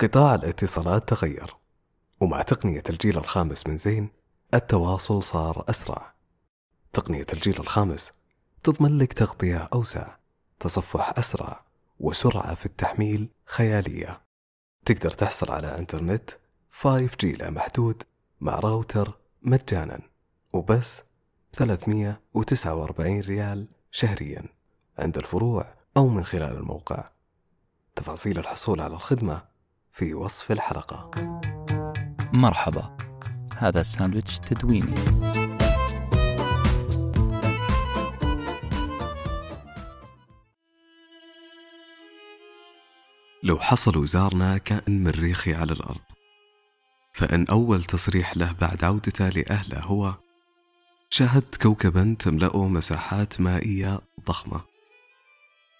قطاع الاتصالات تغير. ومع تقنية الجيل الخامس من زين التواصل صار أسرع. تقنية الجيل الخامس تضمن لك تغطية أوسع تصفح أسرع وسرعة في التحميل خيالية. تقدر تحصل على إنترنت 5G لا محدود مع راوتر مجانا. وبس 349 ريال شهريا عند الفروع أو من خلال الموقع. تفاصيل الحصول على الخدمة في وصف الحلقة. مرحبا هذا ساندويتش تدويني. لو حصل وزارنا كائن مريخي على الأرض فإن أول تصريح له بعد عودته لأهله هو شاهدت كوكبا تملأه مساحات مائية ضخمة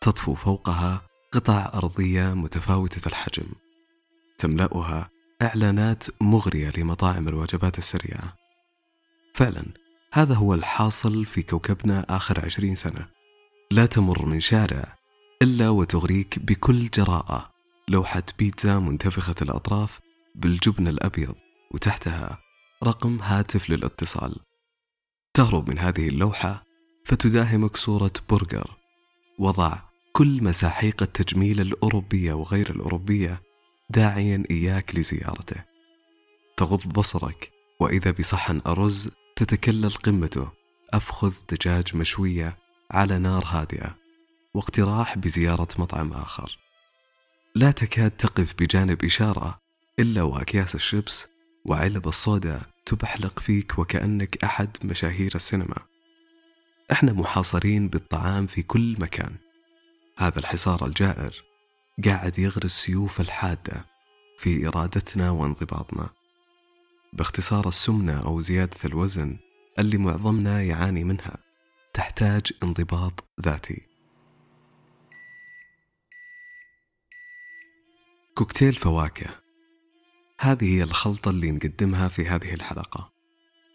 تطفو فوقها قطع أرضية متفاوتة الحجم. تملأها إعلانات مغرية لمطاعم الوجبات السريعة. فعلا هذا هو الحاصل في كوكبنا آخر عشرين سنة. لا تمر من شارع إلا وتغريك بكل جراءة. لوحة بيتزا منتفخة الأطراف بالجبن الأبيض وتحتها رقم هاتف للاتصال. تهرب من هذه اللوحة فتداهمك صورة برجر. وضع كل مساحيق التجميل الأوروبية وغير الأوروبية داعيا إياك لزيارته. تغض بصرك وإذا بصحن أرز تتكلل قمته. أفخذ دجاج مشوية على نار هادئة واقتراح بزيارة مطعم آخر. لا تكاد تقف بجانب إشارة إلا وأكياس الشيبس وعلب الصودا تبحلق فيك وكأنك أحد مشاهير السينما. إحنا محاصرين بالطعام في كل مكان. هذا الحصار الجائر قاعد يغرس سيوف الحادة في إرادتنا وانضباطنا. باختصار السمنة أو زيادة الوزن اللي معظمنا يعاني منها تحتاج انضباط ذاتي. كوكتيل فواكه. هذه هي الخلطة اللي نقدمها في هذه الحلقة.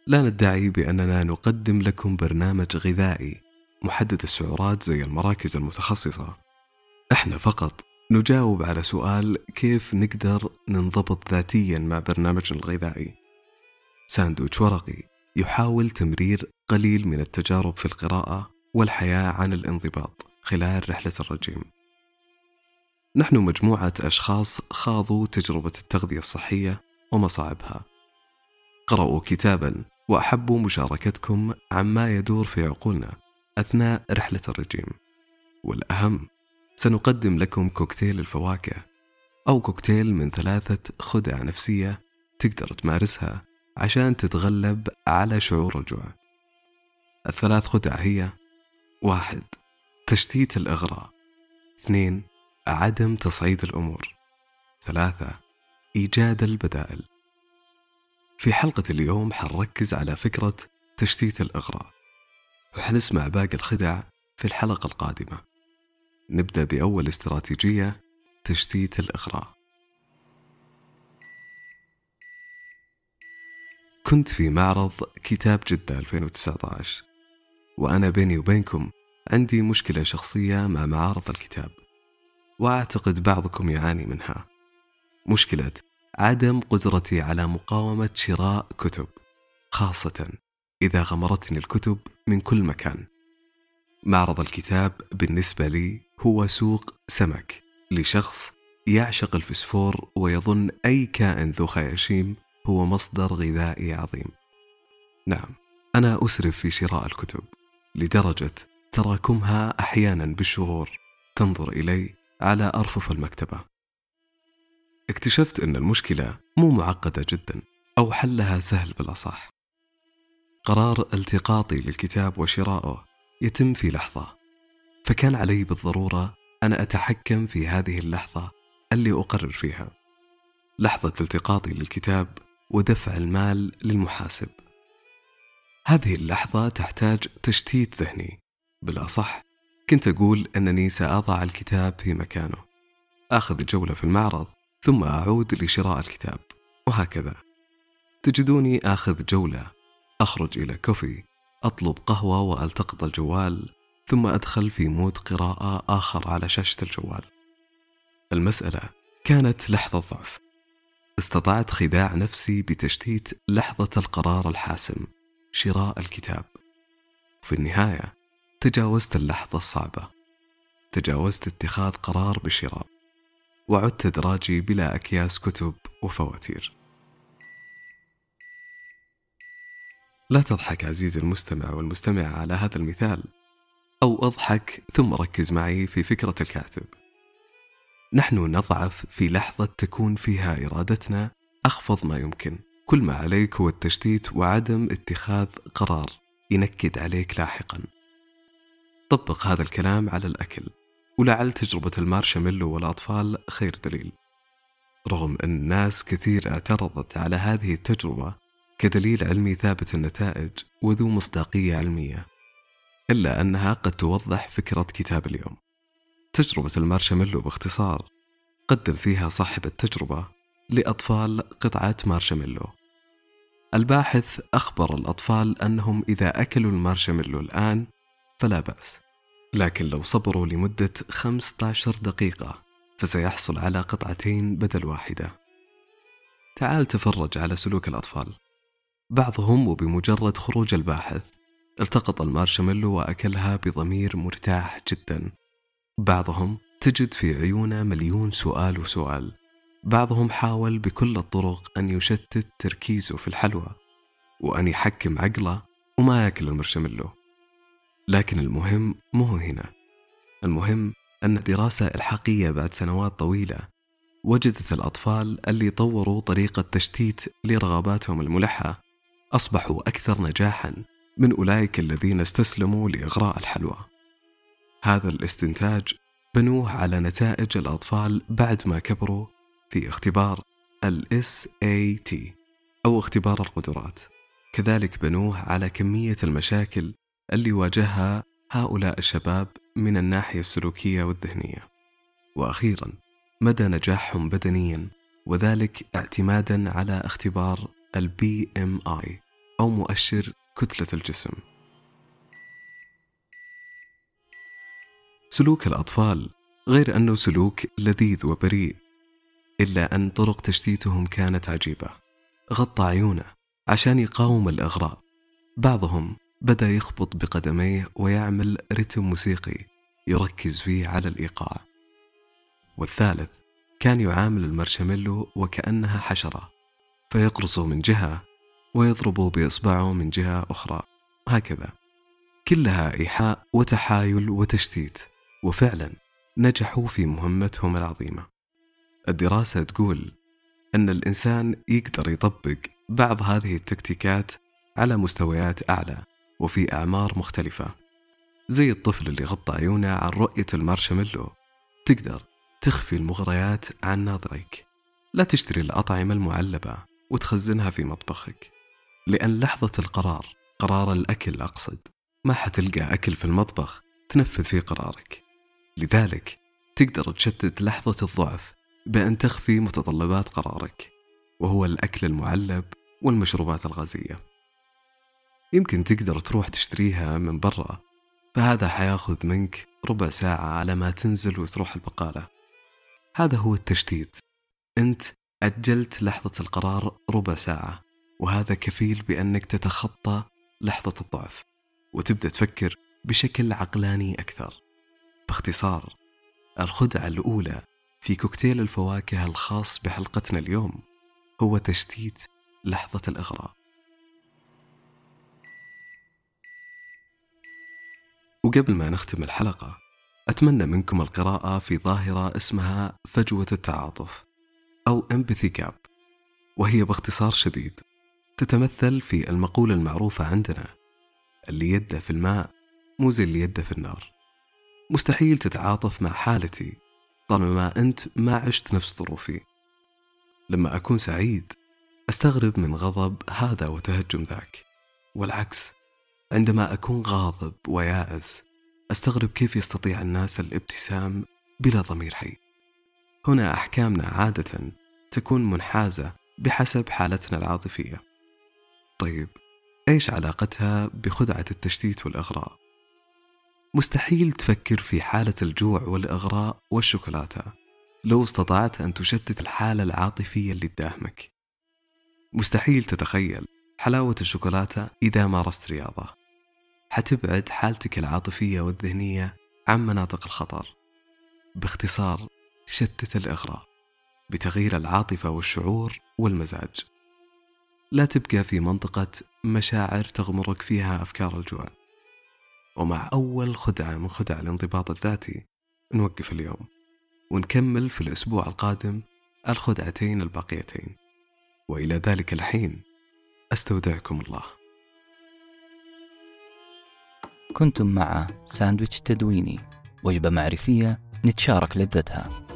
لا ندعي بأننا نقدم لكم برنامج غذائي محدد السعرات زي المراكز المتخصصة. إحنا فقط نجاوب على سؤال كيف نقدر ننضبط ذاتيا مع برنامجنا الغذائي. ساندويتش ورقي يحاول تمرير قليل من التجارب في القراءة والحياة عن الانضباط خلال رحلة الرجيم. نحن مجموعة أشخاص خاضوا تجربة التغذية الصحية ومصاعبها. قرأوا كتابا وأحبوا مشاركتكم عما يدور في عقولنا أثناء رحلة الرجيم. والأهم سنقدم لكم كوكتيل الفواكه أو كوكتيل من ثلاثة خدع نفسية تقدر تمارسها عشان تتغلب على شعور الجوع. الثلاث خدع هي واحد تشتيت الإغراء. اثنين عدم تصعيد الأمور. ثلاثة إيجاد البدائل. في حلقة اليوم حنركز على فكرة تشتيت الإغراء. وحنسمع باقي الخدع في الحلقة القادمة. نبدأ بأول استراتيجية تشتيت الإغراء كنت في معرض كتاب جدة 2019 وأنا بيني وبينكم عندي مشكلة شخصية مع معارض الكتاب وأعتقد بعضكم يعاني منها. مشكلة عدم قدرتي على مقاومة شراء كتب خاصة إذا غمرتني الكتب من كل مكان. معرض الكتاب بالنسبة لي هو سوق سمك لشخص يعشق الفسفور ويظن أي كائن ذو خياشيم هو مصدر غذائي عظيم. نعم أنا أسرف في شراء الكتب لدرجة تراكمها أحيانا بالشهور. تنظر إلي على أرفف المكتبة. اكتشفت أن المشكلة مو معقدة جدا أو حلها سهل بالأصح. قرار التقاطي للكتاب وشرائه يتم في لحظة. فكان علي بالضرورة أن أتحكم في هذه اللحظة اللي أقرر فيها. لحظة التقاطي للكتاب ودفع المال للمحاسب. هذه اللحظة تحتاج تشتيت ذهني. بالأصح كنت أقول أنني سأضع الكتاب في مكانه. آخذ جولة في المعرض ثم أعود لشراء الكتاب. وهكذا. تجدوني آخذ جولة. أخرج إلى كوفي أطلب قهوة وألتقط الجوال ثم أدخل في مود قراءة آخر على شاشة الجوال. المسألة كانت لحظة ضعف. استطعت خداع نفسي بتشتيت لحظة القرار الحاسم شراء الكتاب. في النهاية تجاوزت اللحظة الصعبة. تجاوزت اتخاذ قرار بالشراء. وعدت دراجي بلا أكياس كتب وفواتير. لا تضحك عزيزي المستمع والمستمعة على هذا المثال أو أضحك ثم ركز معي في فكرة الكاتب. نحن نضعف في لحظة تكون فيها إرادتنا أخفض ما يمكن. كل ما عليك هو التشتيت وعدم اتخاذ قرار. ينكد عليك لاحقا. طبق هذا الكلام على الأكل ولعل تجربة المارشميلو والأطفال خير دليل. رغم أن ناس كثير اعترضت على هذه التجربة كدليل علمي ثابت النتائج وذو مصداقية علمية إلا أنها قد توضح فكرة كتاب اليوم. تجربة المارشميلو باختصار قدم فيها صاحب التجربة لأطفال قطعة مارشميلو. الباحث أخبر الأطفال أنهم إذا أكلوا المارشميلو الآن فلا بأس لكن لو صبروا لمدة 15 دقيقة فسيحصل على قطعتين بدل واحدة. تعال تفرج على سلوك الأطفال. بعضهم وبمجرد خروج الباحث التقط المارشميلو وأكلها بضمير مرتاح جدا. بعضهم تجد في عيونه مليون سؤال وسؤال. بعضهم حاول بكل الطرق أن يشتت تركيزه في الحلوى وأن يحكم عقله وما يأكل المارشميلو. لكن المهم مو هنا. المهم أن دراسة إلحاقية بعد سنوات طويلة وجدت الأطفال اللي طوروا طريقة تشتيت لرغباتهم الملحة أصبحوا أكثر نجاحا من أولئك الذين استسلموا لإغراء الحلوى. هذا الاستنتاج بنوه على نتائج الأطفال بعد ما كبروا في اختبار ال SAT أو اختبار القدرات. كذلك بنوه على كمية المشاكل اللي واجهها هؤلاء الشباب من الناحية السلوكية والذهنية. وأخيرا مدى نجاحهم بدنيا وذلك اعتمادا على اختبار البي إم آي أو مؤشر كتلة الجسم. سلوك الأطفال غير أنه سلوك لذيذ وبريء إلا أن طرق تشتيتهم كانت عجيبة. غطى عيونه عشان يقاوم الإغراء. بعضهم بدأ يخبط بقدميه ويعمل رتم موسيقي يركز فيه على الإيقاع. والثالث كان يعامل المرشميلو وكأنها حشرة. فيقرصه من جهة ويضربه بإصبعه من جهة أخرى. هكذا. كلها إيحاء وتحايل وتشتيت. وفعلا نجحوا في مهمتهم العظيمة. الدراسة تقول أن الإنسان يقدر يطبق بعض هذه التكتيكات على مستويات أعلى وفي أعمار مختلفة. زي الطفل اللي غطى عيونه عن رؤية المارشميلو. تقدر تخفي المغريات عن ناظرك لا تشتري الأطعمة المعلبة. وتخزنها في مطبخك. لأن لحظة القرار قرار الأكل أقصد ما حتلقى أكل في المطبخ تنفذ فيه قرارك. لذلك تقدر تشتت لحظة الضعف بأن تخفي متطلبات قرارك وهو الأكل المعلب والمشروبات الغازية. يمكن تقدر تروح تشتريها من برا فهذا حياخذ منك ربع ساعة على ما تنزل وتروح البقالة. هذا هو التشتيت. أنت أجلت لحظة القرار ربع ساعة وهذا كفيل بأنك تتخطى لحظة الضعف وتبدأ تفكر بشكل عقلاني أكثر. باختصار الخدعة الأولى في كوكتيل الفواكه الخاص بحلقتنا اليوم هو تشتيت لحظة الإغراء. وقبل ما نختم الحلقة أتمنى منكم القراءة في ظاهرة اسمها فجوة التعاطف. أو empathy gap وهي باختصار شديد تتمثل في المقولة المعروفة عندنا اللي يده في الماء مو زي اللي يده في النار. مستحيل تتعاطف مع حالتي طالما أنت ما عشت نفس ظروفي. لما أكون سعيد أستغرب من غضب هذا وتهجم ذاك والعكس عندما أكون غاضب ويائس أستغرب كيف يستطيع الناس الابتسام بلا ضمير حي. هنا أحكامنا عادة تكون منحازة بحسب حالتنا العاطفية. طيب إيش علاقتها بخدعة التشتيت والإغراء؟ مستحيل تفكر في حالة الجوع والإغراء والشوكولاتة لو استطعت أن تشتت الحالة العاطفية اللي تداهمك. مستحيل تتخيل حلاوة الشوكولاتة إذا مارست رياضة. حتبعد حالتك العاطفية والذهنية عن مناطق الخطر. باختصار شتت الإغراء. بتغيير العاطفة والشعور والمزاج. لا تبقى في منطقة مشاعر تغمرك فيها أفكار الجوع. ومع أول خدعة من خدع الانضباط الذاتي نوقف اليوم ونكمل في الأسبوع القادم الخدعتين الباقيتين. وإلى ذلك الحين أستودعكم الله. كنتم مع ساندويتش تدويني وجبة معرفية نتشارك لذتها.